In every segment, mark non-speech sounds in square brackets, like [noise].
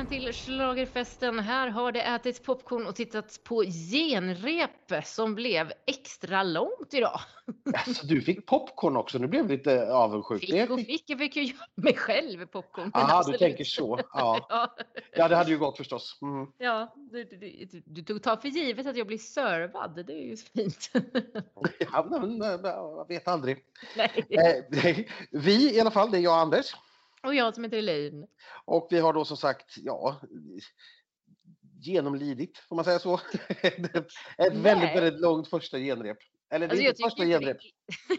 välkommen till Schlagerfesten. Här har det ätits popcorn och tittats på genrep som blev extra långt idag. Alltså, du fick popcorn också, nu blev jag lite avundsjuk. Fick och fick, jag fick ju mig själv popcorn. Ja, du tänker så. Ja. [laughs] ja. ja, det hade ju gått förstås. Mm. Ja, du, du, du, du tar för givet att jag blir servad, det är ju fint. [laughs] ja, men jag vet aldrig. Nej. Eh, [laughs] vi i alla fall, det är jag och Anders. Och jag som heter Elaine. Och vi har då som sagt, ja, genomlidit, får man säga så? [laughs] ett väldigt, väldigt långt första genrep. Eller det är alltså, inte ett första genrep.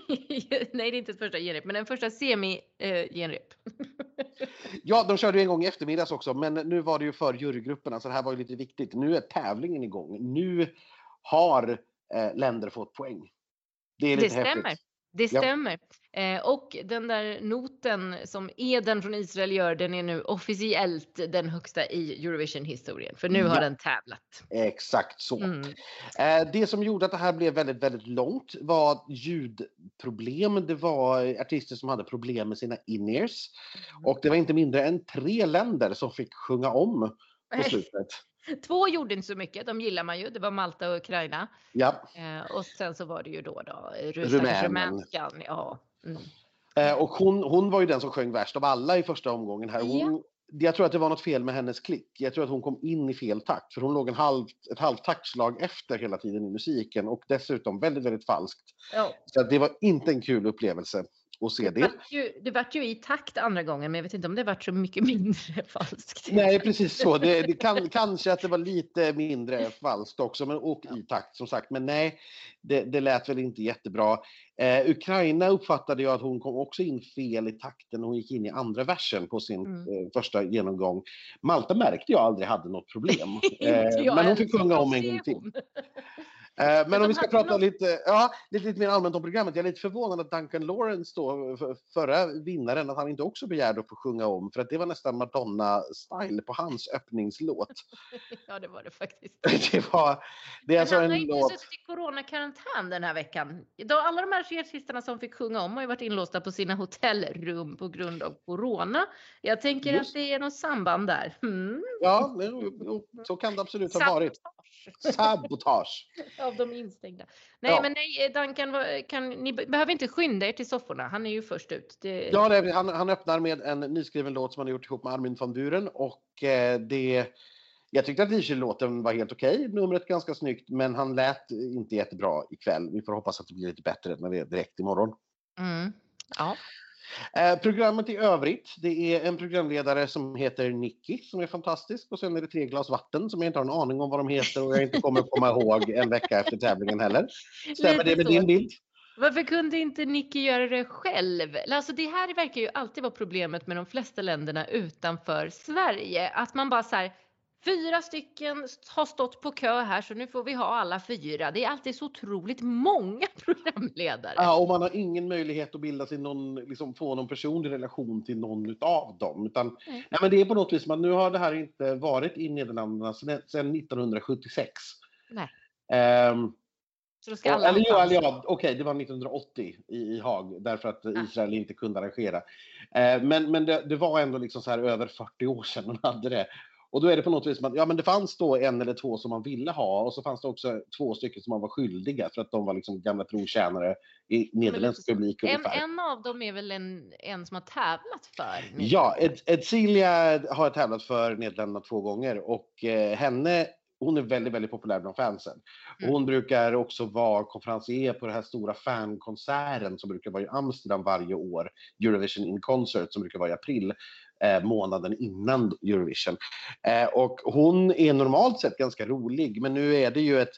[laughs] Nej, det är inte ett första genrep, men en första semi-genrep. [laughs] ja, de körde ju en gång i eftermiddags också, men nu var det ju för jurygrupperna, så det här var ju lite viktigt. Nu är tävlingen igång. Nu har eh, länder fått poäng. Det är lite det stämmer. Det stämmer. Eh, och den där noten som Eden från Israel gör, den är nu officiellt den högsta i Eurovision-historien. För nu ja. har den tävlat. Exakt så. Mm. Eh, det som gjorde att det här blev väldigt, väldigt långt var ljudproblem. Det var artister som hade problem med sina in-ears. Mm. Och det var inte mindre än tre länder som fick sjunga om på slutet. [laughs] Två gjorde inte så mycket, de gillar man ju. Det var Malta och Ukraina. Ja. Eh, och sen så var det ju då, då Rumänen. Ja. Mm. Eh, och hon, hon var ju den som sjöng värst av alla i första omgången här. Hon, ja. Jag tror att det var något fel med hennes klick. Jag tror att hon kom in i fel takt. För hon låg en halv, ett halvt taktslag efter hela tiden i musiken. Och dessutom väldigt, väldigt falskt. Ja. Så det var inte en kul upplevelse och se det. Det vart, ju, i takt andra gången, men jag vet inte om det vart så mycket [laughs] mindre falskt. Nej, precis så. Det, det kan, kanske att det var lite mindre falskt också, men, och i takt som sagt. Men nej, det, det lät väl inte jättebra. Eh, Ukraina uppfattade jag att hon kom också in fel i takten. Hon gick in i andra versen på sin mm. eh, första genomgång. Malta märkte jag aldrig hade något problem. [laughs] Eh, men hon fick sjunga om en gång till. [laughs] Eh, men om vi ska prata lite, ja, lite, lite mer allmänt om programmet. Jag är lite förvånad att Duncan Lawrence, då, förra vinnaren, att han inte också begärde att få sjunga om. För att det var nästan Madonna-style på hans [laughs] öppningslåt. ja, det var det faktiskt. [laughs] det var, det är alltså han har inte låt... suttit i coronakarantän den här veckan. Alla de här artisterna som fick sjunga om har ju varit inlåsta på sina hotellrum på grund av corona. Jag tänker Just. att det är något samband där. Mm. Ja, så kan det absolut ha varit. [laughs] Sabotage. Av de instängda. Nej, ja. men nej, Duncan, kan, ni behöver inte skynda er till sofforna. Han är ju först ut. Det... Ja, det, han, han öppnar med en nyskriven låt som han har gjort ihop med Armin van Buren. Och eh, det... Jag tyckte att låten var helt okej. Okay. Numret ganska snyggt, men han lät inte jättebra ikväll. Vi får hoppas att det blir lite bättre när det är direkt imorgon. Mm. Ja. Eh, programmet i övrigt, det är en programledare som heter Nicky som är fantastisk och sen är det tre glas vatten som jag inte har en aning om vad de heter och jag inte kommer komma ihåg en vecka efter tävlingen heller. Stämmer det med din bild? Varför kunde inte Nicky göra det själv? Alltså det här verkar ju alltid vara problemet med de flesta länderna utanför Sverige. Att man bara så här, Fyra stycken har stått på kö här så nu får vi ha alla fyra. Det är alltid så otroligt många [laughs] programledare. Ja, och man har ingen möjlighet att bilda sig någon, liksom få någon personlig relation till någon av dem. Utan, mm. nej, men det är på något vis att nu har det här inte varit i Nederländerna sedan 1976. Nej. Um, så då ska alla eller, ja, ja, okej, det var 1980 i, i Haag därför att ja. Israel inte kunde arrangera. Uh, men men det, det, var ändå liksom så här över 40 år sedan man hade det. Och då är det på något vis som att ja, men det fanns då en eller två som man ville ha och så fanns det också två stycken som man var skyldiga för att de var liksom gamla trotjänare i nederländsk publik. En, en av dem är väl en, en som har tävlat för? Ja, Ed, Edcilia har tävlat för Nederländerna två gånger och eh, henne hon är väldigt, väldigt populär bland fansen. Mm. hon brukar också vara konferencier på den här stora fankonserten som brukar vara i Amsterdam varje år. Eurovision in Concert som brukar vara i april månaden innan Eurovision. Eh, och hon är normalt sett ganska rolig, men nu är det ju ett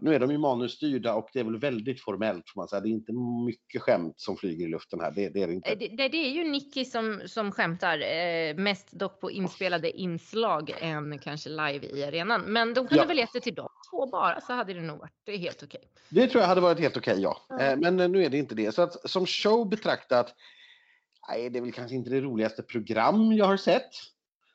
nu är de ju manusstyrda och det är väl väldigt formellt får man säga. Det är inte mycket skämt som flyger i luften här. Det, det är det inte. Det, det, är ju Nicky som, som skämtar. Eh, mest dock på inspelade inslag än kanske live i arenan. Men de kunde ja. väl gett det till de två bara så hade det nog varit helt okej. Okay. Det tror jag hade varit helt okej okay, ja. Mm. Eh, men nu är det inte det. Så att som show betraktat nej, det är väl kanske inte det roligaste program jag har sett.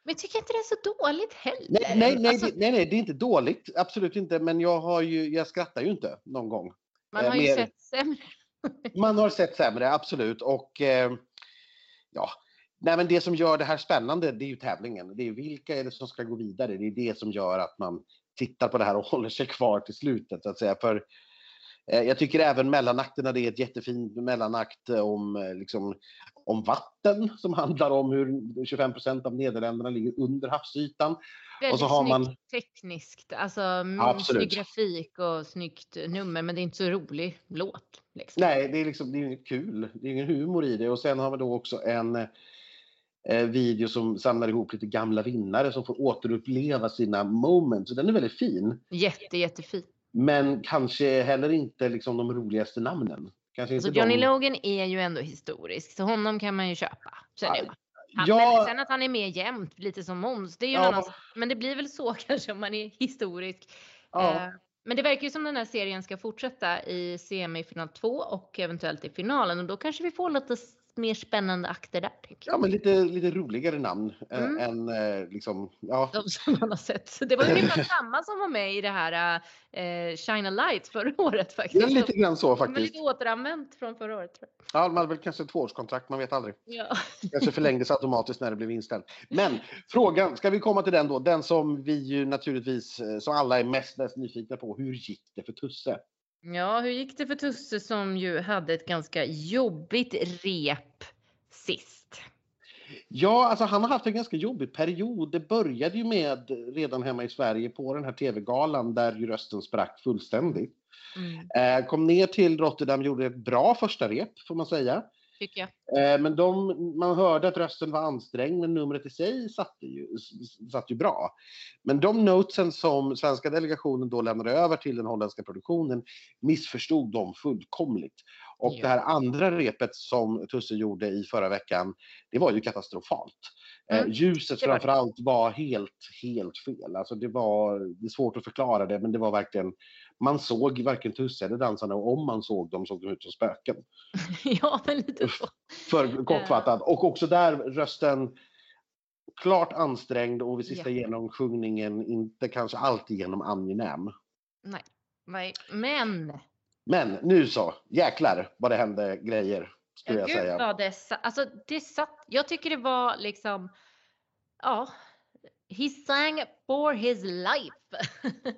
Men jag tycker inte det är så dåligt heller. Nej, nej, nej, alltså... nej, nej, det är inte dåligt. Absolut inte. Men jag, har ju, jag skrattar ju inte någon gång. Man har eh, ju sett sämre. [laughs] man har sett sämre, absolut. Och eh, ja, Nej, men det som gör det här spännande, det är ju tävlingen. Det är vilka är det som ska gå vidare. Det är det som gör att man tittar på det här och [laughs] håller sig kvar till slutet, så att säga. För eh, jag tycker även mellanakterna, det är ett jättefint mellanakt om, eh, liksom, om vatten som handlar om hur 25 procent av Nederländerna ligger under havsytan. Väldigt och så har man... tekniskt, alltså mm, snygg grafik och snyggt nummer, men det är inte så rolig låt. Liksom. Nej, det är liksom, det är inget kul, det är ingen humor i det och sen har vi då också en eh, video som samlar ihop lite gamla vinnare som får återuppleva sina moments. den är väldigt fin. Jätte, jättefin. Men kanske heller inte liksom de roligaste namnen. Kanske inte alltså Johnny de... Logan är ju ändå historisk, så honom kan man ju köpa. Känner jag. Han, ja. Sen att han är med jämt, lite som Måns, det är ju ja. annan Men det blir väl så [laughs] kanske om man är historisk. Ja. Eh, men det verkar ju som den här serien ska fortsätta i semifinal 2 och eventuellt i finalen och då kanske vi får lite mer spännande akter där. Ja, men lite, lite roligare namn mm. än äh, liksom, ja. De som man har sett. Det var ju [laughs] samma som var med i det här äh, Shine a Light förra året faktiskt. Ja, lite grann så faktiskt. Men lite återanvänt från förra året. Tror jag. Ja, man hade väl kanske ett tvåårskontrakt, man vet aldrig. Ja. [laughs] kanske förlängdes automatiskt när det blev inställt. Men frågan, ska vi komma till den då? Den som vi ju naturligtvis, eh, som alla är mest, mest nyfikna på. Hur gick det för Tusse? Ja, hur gick det för Tusse som ju hade ett ganska jobbigt rep sist? Ja, alltså han har haft en ganska jobbig period. Det började ju med redan hemma i Sverige på den här tv-galan där ju rösten sprack fullständigt. Mm. Eh, kom ner till Rotterdam, gjorde ett bra första rep får man säga tycker jag. Eh, men de, man hörde att rösten var ansträngd, men numret i sig satt ju, satt ju bra. Men de notesen som svenska delegationen då lämnade över till den holländska produktionen missförstod de fullkomligt. Och ja. det här andra repet som Tusse gjorde i förra veckan, det var ju katastrofalt. Eh, mm. ljuset framför allt var helt, helt fel. Alltså det var det är svårt att förklara det, men det var verkligen man såg varken Tusse eller dansarna och om man såg dem såg de ut som spöken. [laughs] ja, men lite så. För kortfattat. Och också där rösten klart ansträngd och vid sista yeah. genomsjungningen inte kanske alltid genom angenäm. Nej, nej, men. Men nu så, jäklar vad det hände grejer. Skulle ja, jag säga. Vad det, alltså, det satt, jag tycker det var liksom, ja, He sang for his life.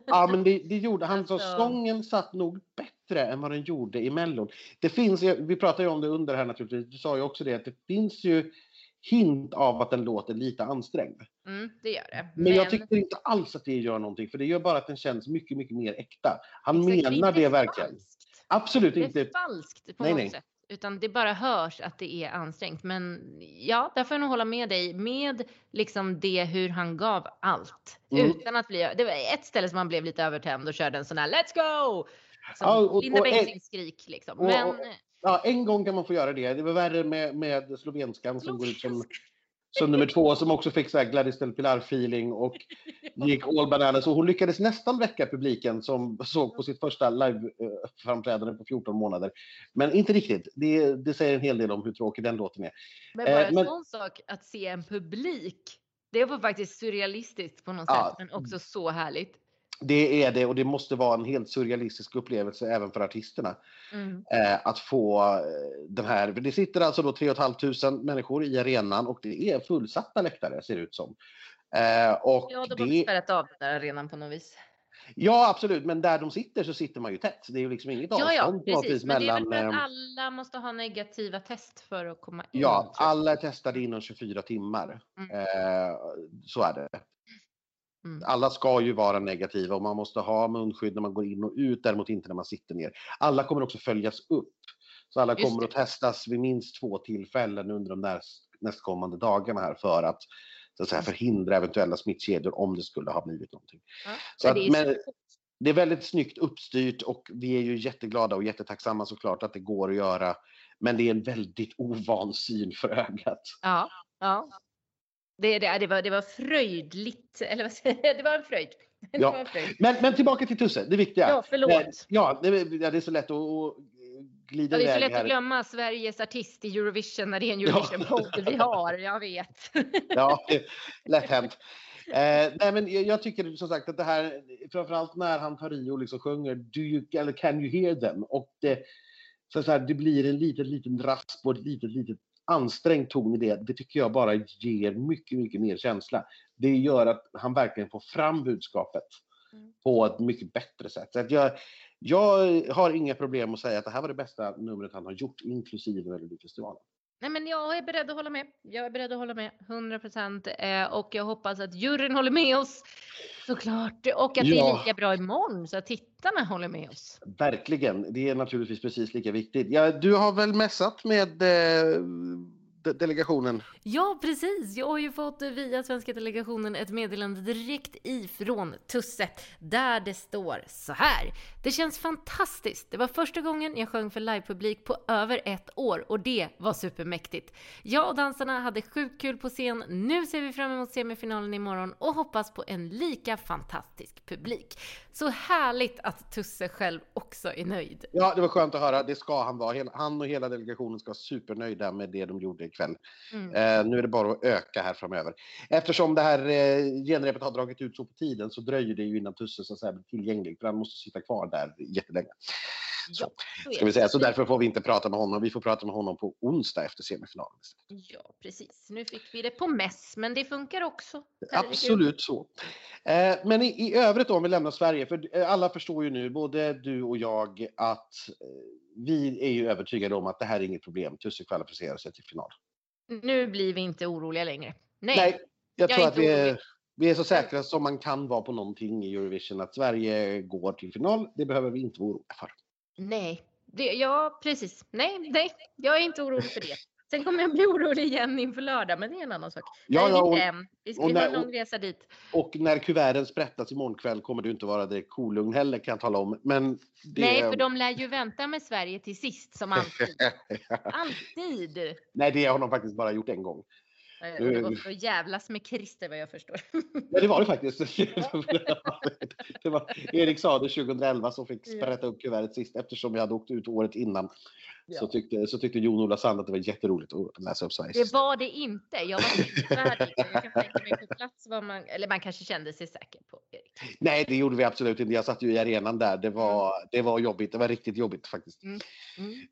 ja, men det, det gjorde han. Alltså. Så sången satt nog bättre än vad den gjorde i Mellon. Det finns, vi pratade ju om det under här naturligtvis, du sa ju också det, att det finns ju hint av att den låter lite ansträngd. Mm, det gör det. Men... men, jag tycker inte alls att det gör någonting, för det gör bara att den känns mycket, mycket mer äkta. Han menar det verkligen. Falskt. Absolut inte. Det är falskt på nej, något nej. sätt utan det bara hörs att det är ansträngt. Men ja, där får jag nog hålla med dig med liksom det hur han gav allt mm. utan att bli. Det var ett ställe som han blev lite övertänd och körde en sån här Let's go! Som ja, och, Linda Bengtzings skrik liksom. Och, Men, ja, en gång kan man få göra det. Det var värre med, med slovenskan som går ut som som nummer två som också fick så här Gladys del Pilar-feeling och gick all bananas. Och hon lyckades nästan väcka publiken som såg på sitt första live-framträdande på 14 månader. Men inte riktigt. Det, det säger en hel del om hur tråkig den låten är. Men bara en eh, sån sak att se en publik. Det var faktiskt surrealistiskt på något ja, sätt, men också så härligt. Det är det och det måste vara en helt surrealistisk upplevelse även för artisterna. Mm. Eh, att få eh, den här, det sitter alltså då 3 500 människor i arenan och det är fullsatta läktare ser det ut som. Eh, och ja, de har det... spärrat av den där arenan på något vis. Ja, absolut, men där de sitter så sitter man ju tätt. Det är ju liksom inget avstånd ja, ja, precis. Men mellan... det är väl för att alla måste ha negativa test för att komma in? Ja, alla är testade inom 24 timmar. Mm. Eh, så är det. Mm. Alla ska ju vara negativa och man måste ha munskydd när man går in och ut, däremot inte när man sitter ner. Alla kommer också följas upp. Så alla Just kommer det. att testas vid minst två tillfällen under de näst, nästkommande dagarna här för att, så att säga, förhindra eventuella smittkedjor om det skulle ha blivit någonting. Ja, så att, det, är men, det är väldigt snyggt uppstyrt och vi är ju jätteglada och jättetacksamma såklart att det går att göra. Men det är en väldigt ovan syn för ögat. Ja, ja. Det, det, det, var, det var fröjdligt, eller vad säger jag? [laughs] Det var en fröjd. Ja. En fröjd. Men, men tillbaka till Tusse, det viktiga. Ja, förlåt. Ja, det, det är så lätt att glida ja, Det är så lätt här. att glömma Sveriges artist i Eurovision när det är en Eurovision-podd ja. vi har, jag vet. [laughs] Ja, lätt hänt. Eh, nej, men jag tycker som sagt att det här, framförallt när han tar i och liksom sjunger Do you, eller Can you hear them? Och det, så, så här, det blir en liten, liten rasp och ett litet, litet ansträngd ton i det, det tycker jag bara ger mycket, mycket mer känsla. Det gör att han verkligen får fram budskapet Mm. på ett mycket bättre sätt. Så att jag, jag har inga problem att säga att det här var det bästa numret han har gjort, inklusive Melodifestivalen. Nej, men jag är beredd att hålla med. Jag är beredd att hålla med 100 procent eh, och jag hoppas att juryn håller med oss såklart och att det är Ja. lika bra imorgon så att tittarna håller med oss. Verkligen, det är naturligtvis precis lika viktigt. Ja, du har väl mässat med eh, de- delegationen? Ja, precis. Jag har ju fått via svenska delegationen ett meddelande direkt ifrån Tusse där det står så här. Det känns fantastiskt. Det var första gången jag sjöng för livepublik på över ett år och det var supermäktigt. Jag och dansarna hade sjukt kul på scen. Nu ser vi fram emot semifinalen imorgon och hoppas på en lika fantastisk publik. Så härligt att Tusse själv också är nöjd. Ja, det var skönt att höra. Det ska han vara. Han och hela delegationen ska vara supernöjda med det de gjorde ikväll. Mm. Eh, nu är det bara att öka här framöver. Eftersom det här eh, genrepet har dragit ut så på tiden så dröjer det ju innan Tusse så säga, blir tillgänglig. För han måste sitta kvar där jättelänge. Så, är ska vi säga. så därför får vi inte prata med honom. Vi får prata med honom på onsdag efter semifinalen. Ja, precis. Nu fick vi det på mäss, men det funkar också. Herregud. Absolut så. Eh, men i, i övrigt då, om vi lämnar Sverige, för eh, alla förstår ju nu, både du och jag, att eh, vi är ju övertygade om att det här är inget problem. Tusse kvalificerar sig till final. Nu blir vi inte oroliga längre. Nej. Nej, jag, jag tror att vi är, vi är så säkra som man kan vara på någonting i Eurovision, att Sverige går till final. Det behöver vi inte vara oroliga för. Nej. Det, ja, precis. Nej, nej, jag är inte orolig för det. Sen kommer jag bli orolig igen inför lördag, men det är en annan sak. Ja, Nej, ja, och-. Vi ska när- en lång resa dit. Och när kuverten sprättas imorgon kväll kommer du inte vara direkt kolugn heller kan jag tala om. Men det... Nej, för de lär ju vänta med Sverige till sist, som [laughs] alltid. Alltid! Nej, det har de faktiskt bara gjort en gång. Eh, det var för att jävlas med Christer vad jag förstår. Ja, det var det faktiskt. [laughs] det var Erik Saade 2011 som fick sprätta upp kuvertet sist eftersom jag hade åkt ut året innan. Så, tyckte, så tyckte Jon-Ola Sand att det var jätteroligt att läsa upp Sveriges. Det var det inte. Jag var tillfärdig. Jag kan tänka mig på plats vad man, eller man kanske kände sig säker på. Nej, det gjorde vi absolut inte. Jag satt ju i arenan där. Det var, det var jobbigt. Det var riktigt jobbigt faktiskt. Mm.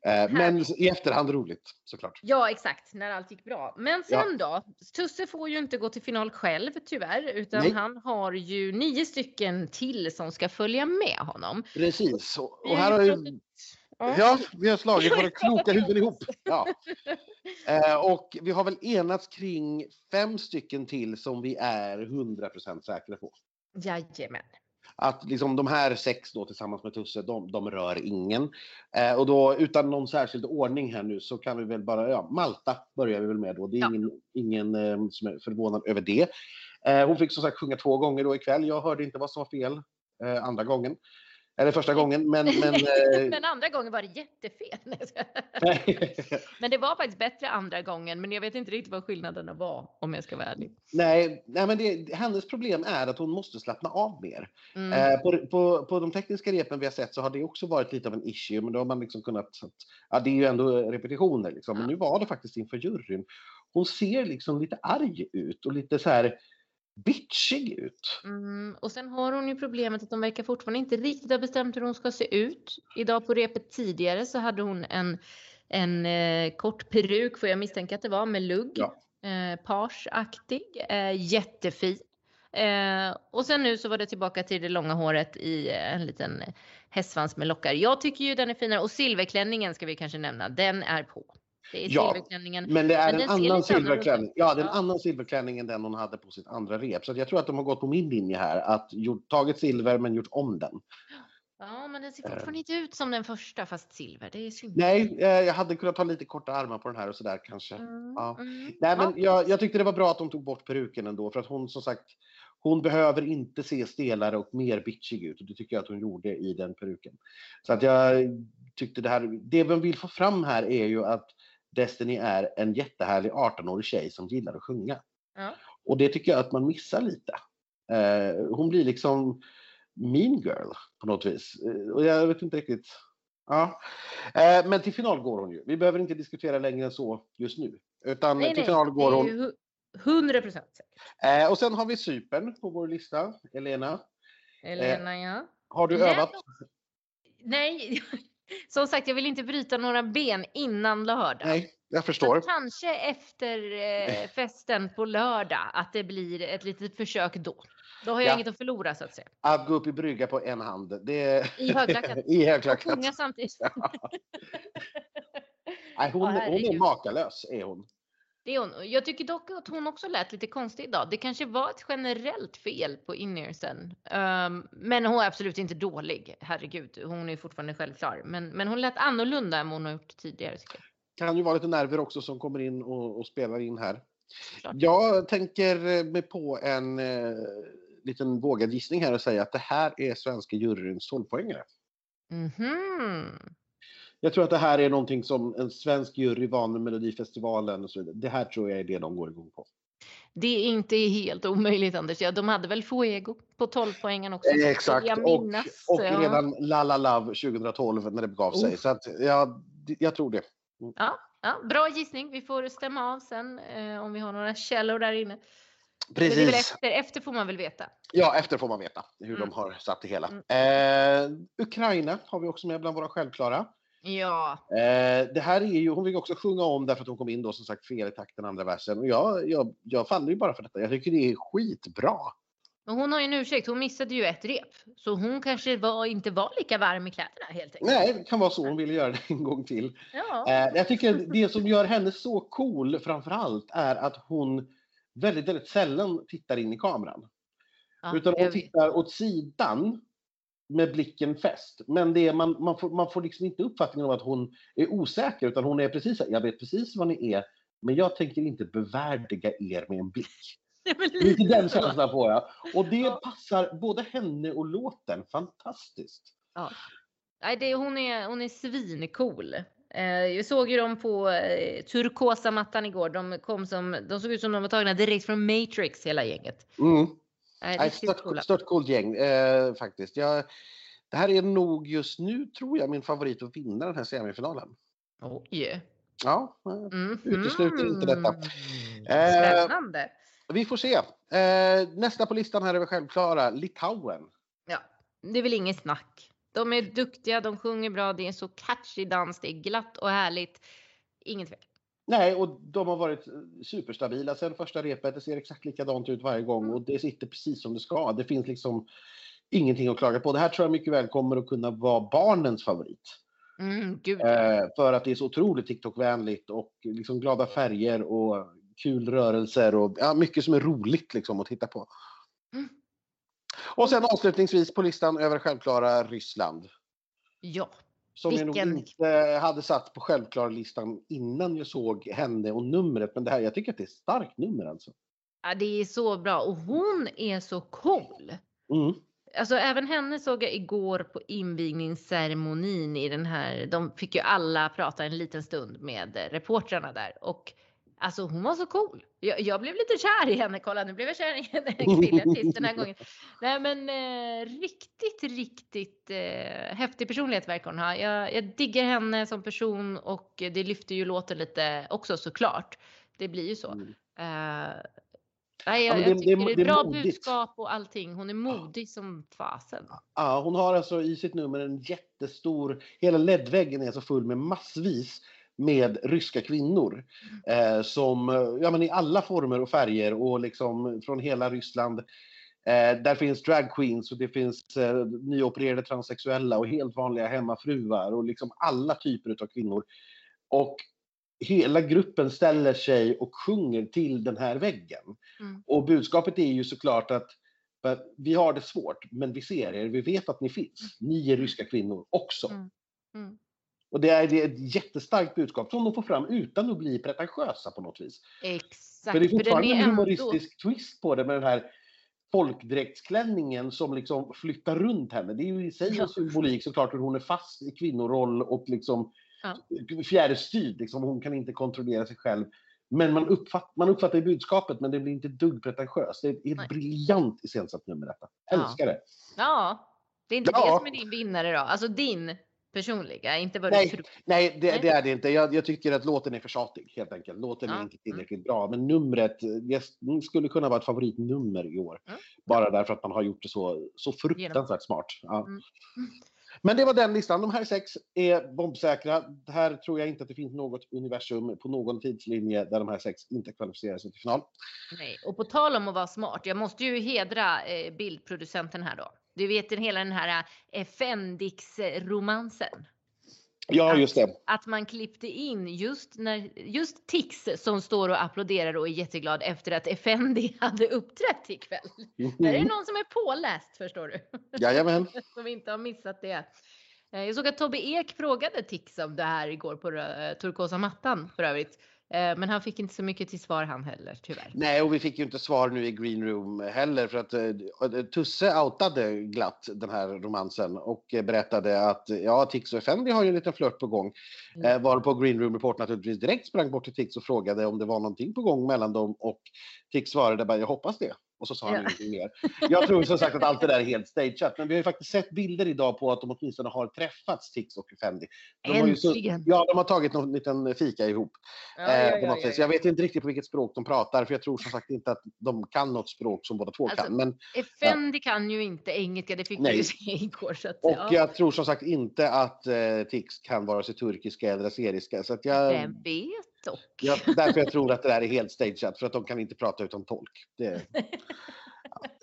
Eh, Men i efterhand roligt såklart. Ja, exakt, när allt gick bra. Men sen då? Tusse får ju inte gå till final själv tyvärr, utan Nej. han har ju nio stycken till som ska följa med honom. Precis. Och, och här har ju, Ja. ja, vi har slagit våra [laughs] kloka huvuden ihop ihop. Ja. [laughs] Eh, Och vi har väl enats kring fem stycken till som vi är 100% säkra på. Jajamän. att liksom de här sex då tillsammans med Tusse, de, de rör ingen. Eh, och då utan någon särskild ordning här nu så kan vi väl bara, ja, Malta börjar vi väl med då. Det är Ja. ingen, ingen eh, som är förvånad över det. Eh, hon fick som sagt sjunga två gånger då ikväll. Jag hörde inte vad som var fel eh, andra gången. Eller första gången, men... men eh, [laughs] Men andra gången var det jättefel. [laughs] Men det var faktiskt bättre andra gången, men jag vet inte riktigt vad skillnaderna var om jag ska vara ärlig. nej, nej, men det, hennes problem är att hon måste slappna av mer. Mm. Eh, på, på, på de tekniska repen vi har sett så har det också varit lite av en issue, men då har man liksom kunnat... ja, det är ju ändå repetitioner, liksom. men nu var det faktiskt inför juryn. Hon ser liksom lite arg ut och lite så här bitchig ut. Mm, och sen har hon ju problemet att de verkar fortfarande inte riktigt ha bestämt hur hon ska se ut. Idag på repet tidigare så hade hon en, en eh, kort peruk, får jag misstänka att det var, med lugg. Ja. Eh, Page-aktig, eh, jättefin. Eh, och sen nu så var det tillbaka till det långa håret i eh, en liten hästsvans med lockar. Jag tycker ju den är finare och silverklänningen ska vi kanske nämna, den är på. Det är Ja, silverklänningen. Men det är Men en annan silverklänning. Ja, det är en Ja. annan silverklänning än den hon hade på sitt andra rep. Så jag tror att de har gått på min linje här, att gjort, tagit silver men gjort om den. Ja, men den ser fortfarande inte ut som den första fast silver. Det är synd. Nej, eh, jag hade kunnat ta lite korta armar på den här och sådär kanske. Mm, Ja. mm. Nej, Ja. men jag, jag tyckte det var bra att de tog bort peruken ändå, för att hon som sagt, hon behöver inte se stelare och mer bitchig ut och det tycker jag att hon gjorde i den peruken. Så att jag tyckte det här, det man vill få fram här är ju att Destiny är en jättehärlig 18-årig tjej som gillar att sjunga. Ja. Och det tycker jag att man missar lite. Eh, hon blir liksom mean girl på något vis. Eh, och jag vet inte riktigt. Ja. Eh, men till final går hon ju. Vi behöver inte diskutera längre än så just nu. Utan Nej, till nej, final går hon. ju hu- 100 procent säkert. Eh, och sen har vi Cypern på vår lista. Elena, Elena, ja. har du övat? Nej, [laughs] som sagt, jag vill inte bryta några ben innan lördag. Nej. jag förstår. kanske efter eh, [laughs] festen på lördag att det blir ett litet försök då. Då har jag Ja. inget att förlora så att säga. Att gå upp i brygga på en hand. Det... I högklackat. [laughs] I Och högklackat. sjunga samtidigt. Nej, hon, [laughs] Ja, hon är makalös, är hon. Det är hon. Jag tycker dock att hon också lät lite konstig idag. Det kanske var ett generellt fel på in-earsen. Um, men hon är absolut inte dålig. Herregud, hon är fortfarande självklar. Men, men hon lät annorlunda än vad hon har gjort tidigare. Kan ju vara lite nerver också som kommer in och, och spelar in här. Klart. Jag tänker mig på en eh, liten vågad gissning här och säga att det här är svenska juryns 12-poängare. Mhm. Jag tror att det här är någonting som en svensk jury van med Melodifestivalen och så vidare. Det här tror jag är det de går igång på. Det är inte helt omöjligt Anders. Ja, de hade väl Fuego på 12 poängen också. vill Exakt. Och, och ja. redan La La Love 2012 när det begav sig. Så att, ja, jag tror det. Ja, ja, bra gissning. Vi får stämma av sen eh, om vi har några källor där inne. Precis. efter, efter får man väl veta. Ja, efter får man veta hur Mm. de har satt det hela. Mm. Eh, Ukraina har vi också med bland våra självklara. Ja, Eh, det här är ju, hon fick också sjunga om därför att hon kom in då som sagt fel i takten andra versen. Och jag, jag, jag faller ju bara för detta. Jag tycker det är skitbra. men hon har ju en ursäkt. Hon missade ju ett rep. Så hon kanske var, inte var lika varm i kläderna helt enkelt. Nej, det kan vara så hon ville göra det en gång till. Ja. Eh, jag tycker det som gör henne så cool framför allt är att hon väldigt, väldigt sällan tittar in i kameran. ja, Utan hon tittar åt sidan med blicken fäst. Men det är, man, man, får, man får liksom inte uppfattningen av att hon är osäker utan hon är precis jag vet precis vad ni är men jag tänker inte bevärdiga er med en blick. [laughs] Lite den känslan får jag. Och det Ja. passar både henne och låten fantastiskt. Nej, det, hon, är, hon är svincool. Eh, jag såg ju dem på eh, turkosa mattan igår. De, kom som, de såg ut som de var tagna direkt från Matrix hela gänget. Mm. Nej, stört, coola. stört coolt gäng eh, faktiskt. Jag, det här är nog just nu, tror jag, min favorit att vinna den här semifinalen. Oj. Ja, Mm. Utesluter inte detta. Eh, Spännande. vi får se. Eh, nästa på listan här är vi självklara, Litauen. Ja, det är väl inget snack. De är duktiga, de sjunger bra, det är en så catchy dans, det är glatt och härligt. Ingen tvekan. Nej, och de har varit superstabila sen första repet. Det ser exakt likadant ut varje gång Mm. och det sitter precis som det ska. Det finns liksom ingenting att klaga på. Det här tror jag mycket väl kommer att kunna vara barnens favorit. Mm. Eh, för att det är så otroligt TikTok-vänligt och liksom glada färger och kul rörelser och ja, mycket som är roligt liksom att titta på. Mm. Och sen avslutningsvis på listan över självklara Ryssland. Ja, Som jag Vilken- nog inte hade satt på självklara-listan innan jag såg henne och numret. Men det här, jag tycker att det är ett starkt nummer alltså. Ja, det är så bra och hon är så cool. Mm. Alltså även henne såg jag igår på invigningsceremonin i den här. De fick ju alla prata en liten stund med reportrarna där och alltså hon var så cool. Jag, jag blev lite kär i henne. Kolla nu blev jag kär i en [laughs] kvinnlig artist den här gången. Nej men eh, riktigt, riktigt eh, häftig personlighet verkar hon ha. Jag, jag diggar henne som person och det lyfter ju låten lite också såklart. Det blir ju så. Mm. Eh, nej, Ja, jag, men det- jag det- tycker det är det är bra modigt. budskap och allting. Hon är modig som fasen. Ja, hon har alltså i sitt nummer en jättestor, hela ledväggen är så full med massvis med ryska kvinnor. Eh, som, eh, ja men i alla former och färger och liksom från hela Ryssland. Eh, där finns drag queens och det finns eh, nyopererade transsexuella och helt vanliga hemmafruar och liksom alla typer av kvinnor. Och hela gruppen ställer sig och sjunger till den här väggen. Mm. Och budskapet är ju såklart att att vi har det svårt, men vi ser er, vi vet att ni finns. Ni är ryska kvinnor också. Mm. Mm. Och det är, det är ett jättestarkt budskap som de får fram utan att bli pretentiösa på något vis. Exakt. För det är fortfarande en ändå- humoristisk twist på det med den här folkdräktsklänningen som liksom flyttar runt henne. Det är ju i sig Ja. en symbolik såklart hur hon är fast i kvinnoroll och liksom Ja. fjärrstyrd. Liksom, hon kan inte kontrollera sig själv. Men man, uppfatt, man uppfattar ju budskapet men det blir inte dugg pretentiöst. Det är ett Nej. briljant iscensatt nummer detta. Ja. Älskar det. Ja, det är inte Ja. det som är din vinnare då. Alltså din personliga, inte vad Nej, du tror. Nej, det, det är det inte. Jag, jag tycker att låten är för tjatig helt enkelt. Låten Ja, är inte tillräckligt bra. Men numret det skulle kunna vara ett favoritnummer i år. Mm. Bara därför att man har gjort det så, så fruktansvärt smart. Ja. Mm. [laughs] Men det var den listan. De här sex är bombsäkra. Här tror jag inte att det finns något universum på någon tidslinje där de här sex inte kvalificerar sig till final. Nej, och på tal om att vara smart. Jag måste ju hedra eh, bildproducenten här då. Du vet hela den här eh, Fendix-romansen. Ja, just det. Att man klippte in just när just Tix som står och applåderar och är jätteglad efter att Effendi [laughs] hade uppträtt ikväll. Mm. Där är det någon som är påläst förstår du. Jajamän. [laughs] som inte har missat det. Eh, jag såg att Tobbe Ek frågade Tix om det här igår på eh, turkosa mattan för övrigt. Eh, men han fick inte så mycket till svar han heller tyvärr. Nej, och vi fick ju inte svar nu i Green Room heller för att uh, Tusse outade glatt den här romansen och berättade att ja, Tix och Effendi har ju en liten flört på gång. Mm. Uh, varpå Green Room Report naturligtvis direkt sprang bort till Tix och frågade om det var någonting på gång mellan dem och Tix svarade bara jag hoppas det. Och så sa han ja. ingenting mer. Jag tror som sagt att allt det där är helt stageat. Men vi har ju faktiskt sett bilder idag på att de åtminstone har träffats, Tix och Fendi. De Äntligen! Så, ja, de har tagit någon liten fika ihop. Ja, eh, ja, ja, jag vet inte riktigt på vilket språk de pratar, för jag tror som sagt inte att de kan något språk som båda två alltså, kan. Men, Fendi kan ju inte engelska, det fick Nej. vi ju se igår. Så att, och jag tror som sagt inte att eh, Tix kan vare sig turkiska eller aseriska. Så att jag, Vem vet? Dock. Ja, därför jag tror att det där är helt stageat, för att de kan inte prata utan tolk. Det, ja,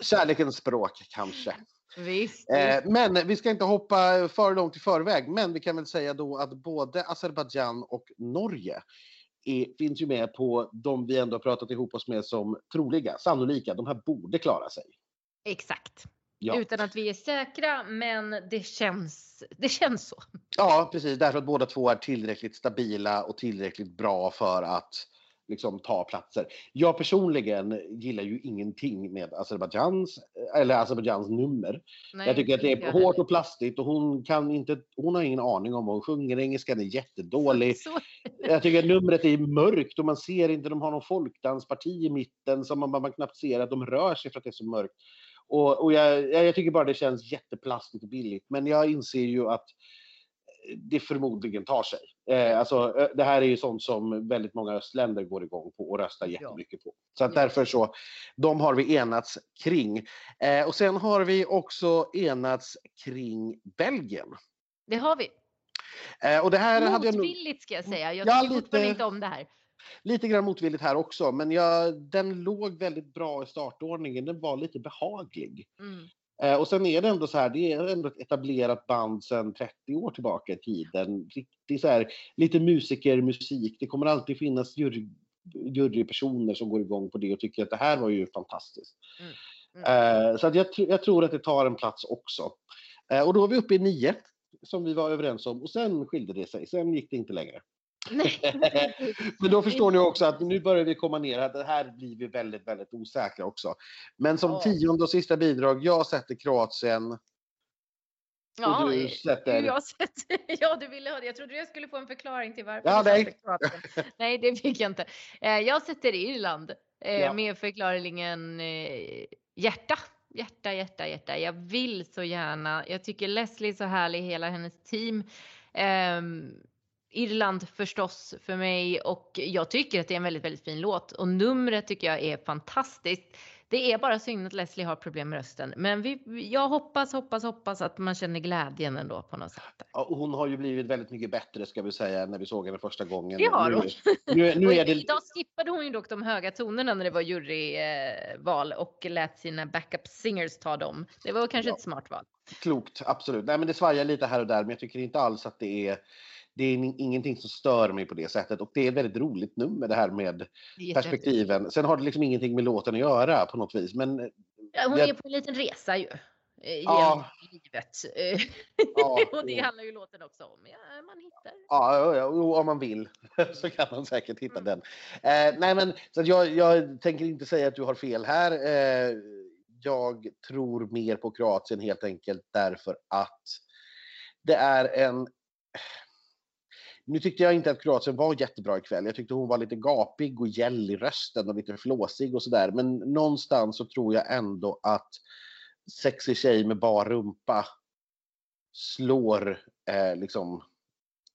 [laughs] kärlekens språk kanske. Visst, eh, men vi ska inte hoppa för långt i förväg, men vi kan väl säga då att både Azerbajdzjan och Norge är, finns ju med på de vi ändå har pratat ihop oss med som troliga, sannolika. De här borde klara sig. Exakt. Ja. Utan att vi är säkra, men det känns, det känns så. Ja, precis. Därför att båda två är tillräckligt stabila och tillräckligt bra för att liksom, ta platser. Jag personligen gillar ju ingenting med Azerbajdzjans, eller Azerbajdzjans nummer. Nej, jag tycker att det är hårt och plastigt och hon kan inte, hon har ingen aning om vad hon sjunger. Engelskan är jättedålig. [laughs] Jag tycker att numret är mörkt och man ser inte, de har någon folkdansparti i mitten som man, man knappt ser att de rör sig för att det är så mörkt. Och, och jag, jag, tycker bara det känns jätteplastigt och billigt. Men jag inser ju att det förmodligen tar sig. Eh, alltså, det här är ju sånt som väldigt många östländer går igång på och röstar jättemycket på. Så att därför så, de har vi enats kring. Eh, och sen har vi också enats kring Belgien. Det har vi. Eh, och det här Motvilligt hade jag ska jag säga. Jag ja, tycker lite... fortfarande inte om det här. Lite grann motvilligt här också, men jag, den låg väldigt bra i startordningen. Den var lite behaglig. Mm. Eh, och sen är det ändå så här, det är ändå ett etablerat band sedan 30 år tillbaka i tiden. Riktigt så här, lite musikermusik. Det kommer alltid finnas jury, jurypersoner som går igång på det och tycker att det här var ju fantastiskt. Mm. Mm. Eh, så att jag, jag, tror att det tar en plats också. Eh, och då är vi uppe i nio som vi var överens om och sen skilde det sig. Sen gick det inte längre. [laughs] Men då förstår ni också att nu börjar vi komma ner, att det här blir vi väldigt, väldigt osäkra också. Men som tionde och sista bidrag, jag sätter Kroatien. Ja, du sätter... jag sätter, [laughs] ja, du ville ha det. Jag trodde jag skulle få en förklaring till varför ja, nej. Kroatien. [laughs] Nej, det fick jag inte. Eh, jag sätter Irland eh, ja. med förklaringen eh, hjärta. Hjärta, hjärta, hjärta. Jag vill så gärna. Jag tycker Leslie är så härlig, hela hennes team. Um, Irland förstås för mig och jag tycker att det är en väldigt, väldigt fin låt och numret tycker jag är fantastiskt. Det är bara synd att Leslie har problem med rösten, men vi, jag hoppas, hoppas, hoppas att man känner glädjen ändå på något sätt. Ja, hon har ju blivit väldigt mycket bättre ska vi säga när vi såg henne första gången. Det har hon. Nu, nu, nu är [laughs] det... Idag skippade hon ju dock de höga tonerna när det var juryval och lät sina backup singers ta dem. Det var kanske ja. ett smart val. Klokt, absolut. Nej, men det svajar lite här och där, men jag tycker inte alls att det är det är ingenting som stör mig på det sättet och det är ett väldigt roligt nummer det här med perspektiven. Sen har det liksom ingenting med låten att göra på något vis. Men ja, hon jag... är på en liten resa ju. Eh, ja. livet. Ja, [laughs] och det handlar ju låten också om. Ja, man hittar. Ja, ja, om man vill [laughs] så kan man säkert hitta mm. den. Eh, nej, men så jag, jag, tänker inte säga att du har fel här. Eh, jag tror mer på Kroatien helt enkelt därför att det är en nu tyckte jag inte att Kroatien var jättebra ikväll. Jag tyckte hon var lite gapig och gäll i rösten och lite flåsig och sådär. Men någonstans så tror jag ändå att sexig tjej med bar rumpa slår eh, liksom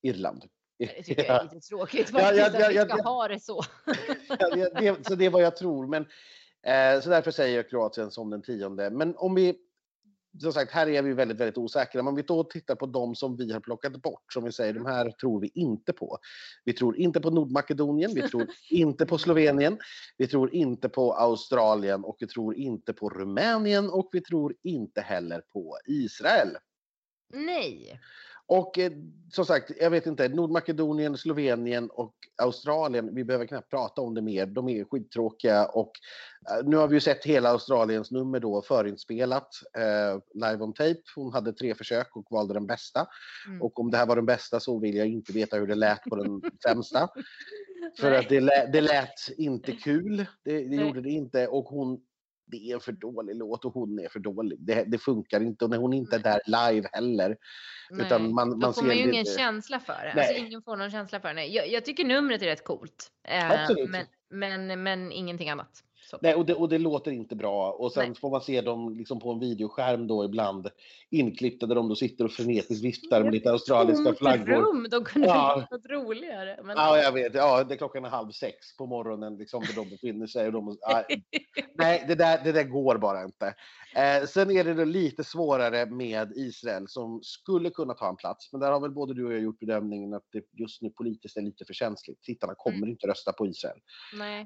Irland. Det tycker jag är lite tråkigt faktiskt, ja, ja, ja, att vi ska ha det så. [laughs] det, så det är vad jag tror. Men, eh, så därför säger jag Kroatien som den tionde. Men om vi som sagt, här är vi väldigt, väldigt osäkra. Men om vi då tittar på de som vi har plockat bort, som vi säger, de här tror vi inte på. Vi tror inte på Nordmakedonien, vi tror [laughs] inte på Slovenien, vi tror inte på Australien och vi tror inte på Rumänien och vi tror inte heller på Israel. Nej. Och eh, som sagt, jag vet inte, Nordmakedonien, Slovenien och Australien, vi behöver knappt prata om det mer. De är skittråkiga och eh, nu har vi ju sett hela Australiens nummer då förinspelat eh, live on tape. Hon hade tre försök och valde den bästa. Mm. Och om det här var den bästa så vill jag inte veta hur det lät på den [laughs] sämsta. För att det lät, det lät inte kul. Det, det gjorde det inte och hon det är en för dålig låt och hon är för dålig. Det, det funkar inte och när hon inte är där live heller. Nej. Utan man, man Då får man ju ingen känsla för det. Alltså ingen får någon känsla för det. Jag, jag tycker numret är rätt coolt. Eh. Men, men, men ingenting annat. Så. Nej, och det, och det låter inte bra. Och sen Nej. får man se dem liksom på en videoskärm då ibland inklippta där de då sitter och frenetiskt viftar med lite australiska flaggor. Rum. De kunde ja. gjort något roligare. Men... Ja, jag vet. Ja, det är klockan är halv sex på morgonen liksom, där de befinner sig. Och de, [laughs] ja, nej, det där, det där går bara inte. Eh, sen är det lite svårare med Israel som skulle kunna ta en plats. Men där har väl både du och jag gjort bedömningen att det just nu politiskt är lite för känsligt. Tittarna kommer mm. inte rösta på Israel.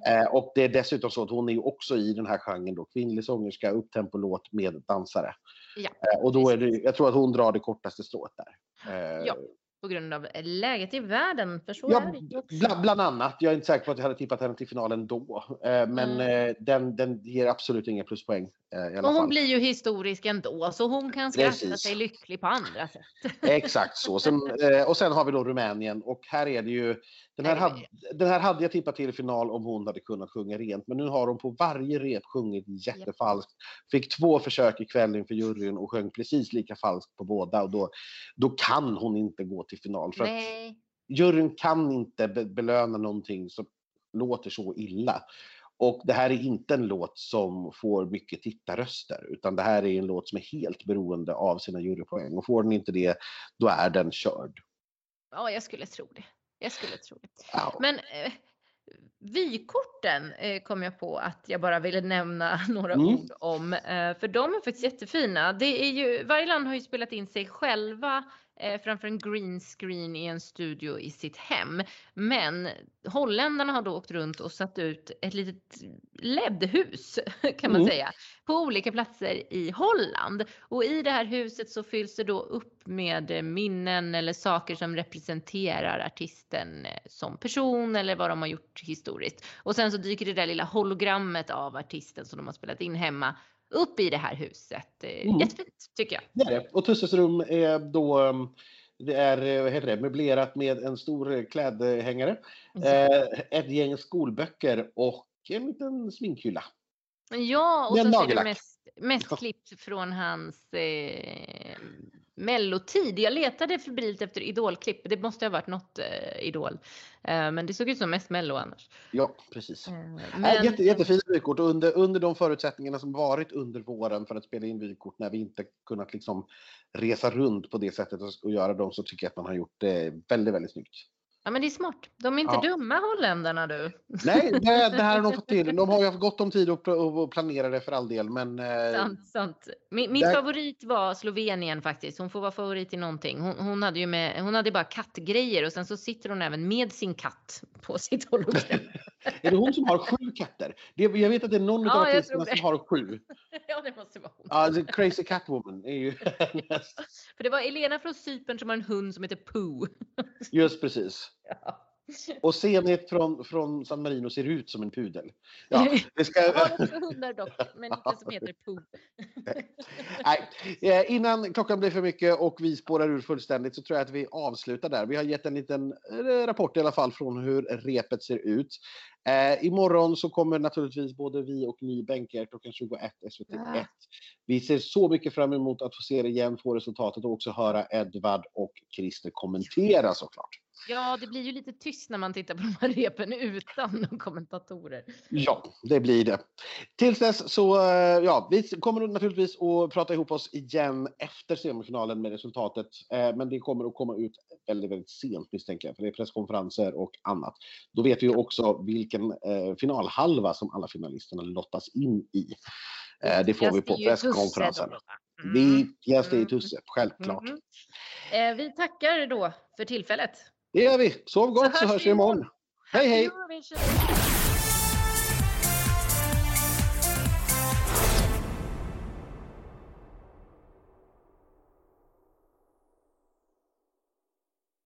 Eh, och det är dessutom så att hon är ju också i den här genren då, kvinnlig sångerska, upptempolåt med dansare. Ja, eh, och då är det, jag tror att hon drar det kortaste strået där. Eh, ja på grund av läget i världen. För så ja, är det bland, bland annat. Jag är inte säker på att jag hade tippat henne till finalen då. Eh, men mm. den, den ger absolut inga pluspoäng. Och hon fall. blir ju historisk ändå, så hon kan skratta Precis. sig lycklig på andra sätt. [laughs] Exakt så. Sen, och sen har vi då Rumänien och här är det ju den här, hade, den här hade jag tippat till final om hon hade kunnat sjunga rent, men nu har hon på varje rep sjungit jättefalskt. Fick två försök ikväll inför juryn och sjöng precis lika falskt på båda och då, då kan hon inte gå till final. För Nej. att juryn kan inte be belöna någonting som låter så illa. Och det här är inte en låt som får mycket tittarröster, utan det här är en låt som är helt beroende av sina jurypoäng. Och får den inte det, då är den körd. Ja, jag skulle tro det. Jag skulle tro det. Ja. Men eh, vykorten eh, kom jag på att jag bara ville nämna [laughs] några mm. ord om. Eh, för de är faktiskt jättefina. Det är ju, varje land har ju spelat in sig själva framför en green screen i en studio i sitt hem. Men holländarna har då åkt runt och satt ut ett litet LED-hus [laughs] kan man mm. säga på olika platser i Holland. Och i det här huset så fylls det då upp med minnen eller saker som representerar artisten eh, som person eller vad de har gjort historiskt. Och sen så dyker det där lilla hologrammet av artisten som de har spelat in hemma upp i det här huset. Eh, mm. Jättefint tycker jag. Det är det. Och Tusses rum är då um, det är eh, vad heter det, möblerat med en stor klädhängare, mm. eh, ett gäng skolböcker och en liten sminkhylla. Ja, och så är det mest, mest klipp från hans eh, mellotid. Jag letade febrilt efter idolklipp. Det måste ha varit något eh, idol. Eh, men det såg ut som mest mello annars. Ja, precis. Eh, men... Jätte, jättefina vykort under, under de förutsättningarna som varit under våren för att spela in vykort när vi inte kunnat liksom resa runt på det sättet och göra dem så tycker jag att man har gjort det väldigt, väldigt snyggt. Ja men det är smart. De är inte ja. dumma holländarna du. Nej, det, det här har de fått [laughs] till. De har ju haft gott om tid att planera det för all del. Men, eh, sant, sant. Min, min där... favorit var Slovenien faktiskt. Hon får vara favorit i någonting. Hon, hon, hade ju med, hon hade bara kattgrejer och sen så sitter hon även med sin katt på sitt hologram. [laughs] är det hon som har sju katter? Det, jag vet att det är någon ja, av artisterna som har sju. [laughs] ja, det måste vara hon. Ja, uh, Crazy Catwoman är ju För det var Elena från Cypern som har en hund som heter Pooh. Just precis. Ja. Och Zenit från, från San Marino ser ut som en pudel. Ja, det ska... Hundar dock, men inte som heter Pooh. [laughs] Nej, eh, innan klockan blir för mycket och vi spårar ur fullständigt så tror jag att vi avslutar där. Vi har gett en liten eh, rapport i alla fall från hur repet ser ut. Eh, imorgon så kommer naturligtvis både vi och ni bänka er klockan 21 SVT 1. Ja. Vi ser så mycket fram emot att få se det igen, få resultatet och också höra Edvard och Christer kommentera såklart. Ja, det blir ju lite tyst när man tittar på de här repen utan kommentatorer. Ja, det blir det. Tills dess så, eh, ja, vi kommer naturligtvis att prata ihop oss igen efter semifinalen med resultatet. Eh, men det kommer att komma ut väldigt, väldigt sent misstänker jag, för det är presskonferenser och annat. Då vet vi också vilken eh, finalhalva som alla finalisterna lottas in i. Det får vi på presskonferensen. Mm. Viktigast är Tusse, självklart. Mm. Eh, vi tackar då för tillfället. Det gör vi. Sov gott så, så hörs vi imorgon. Hej hej!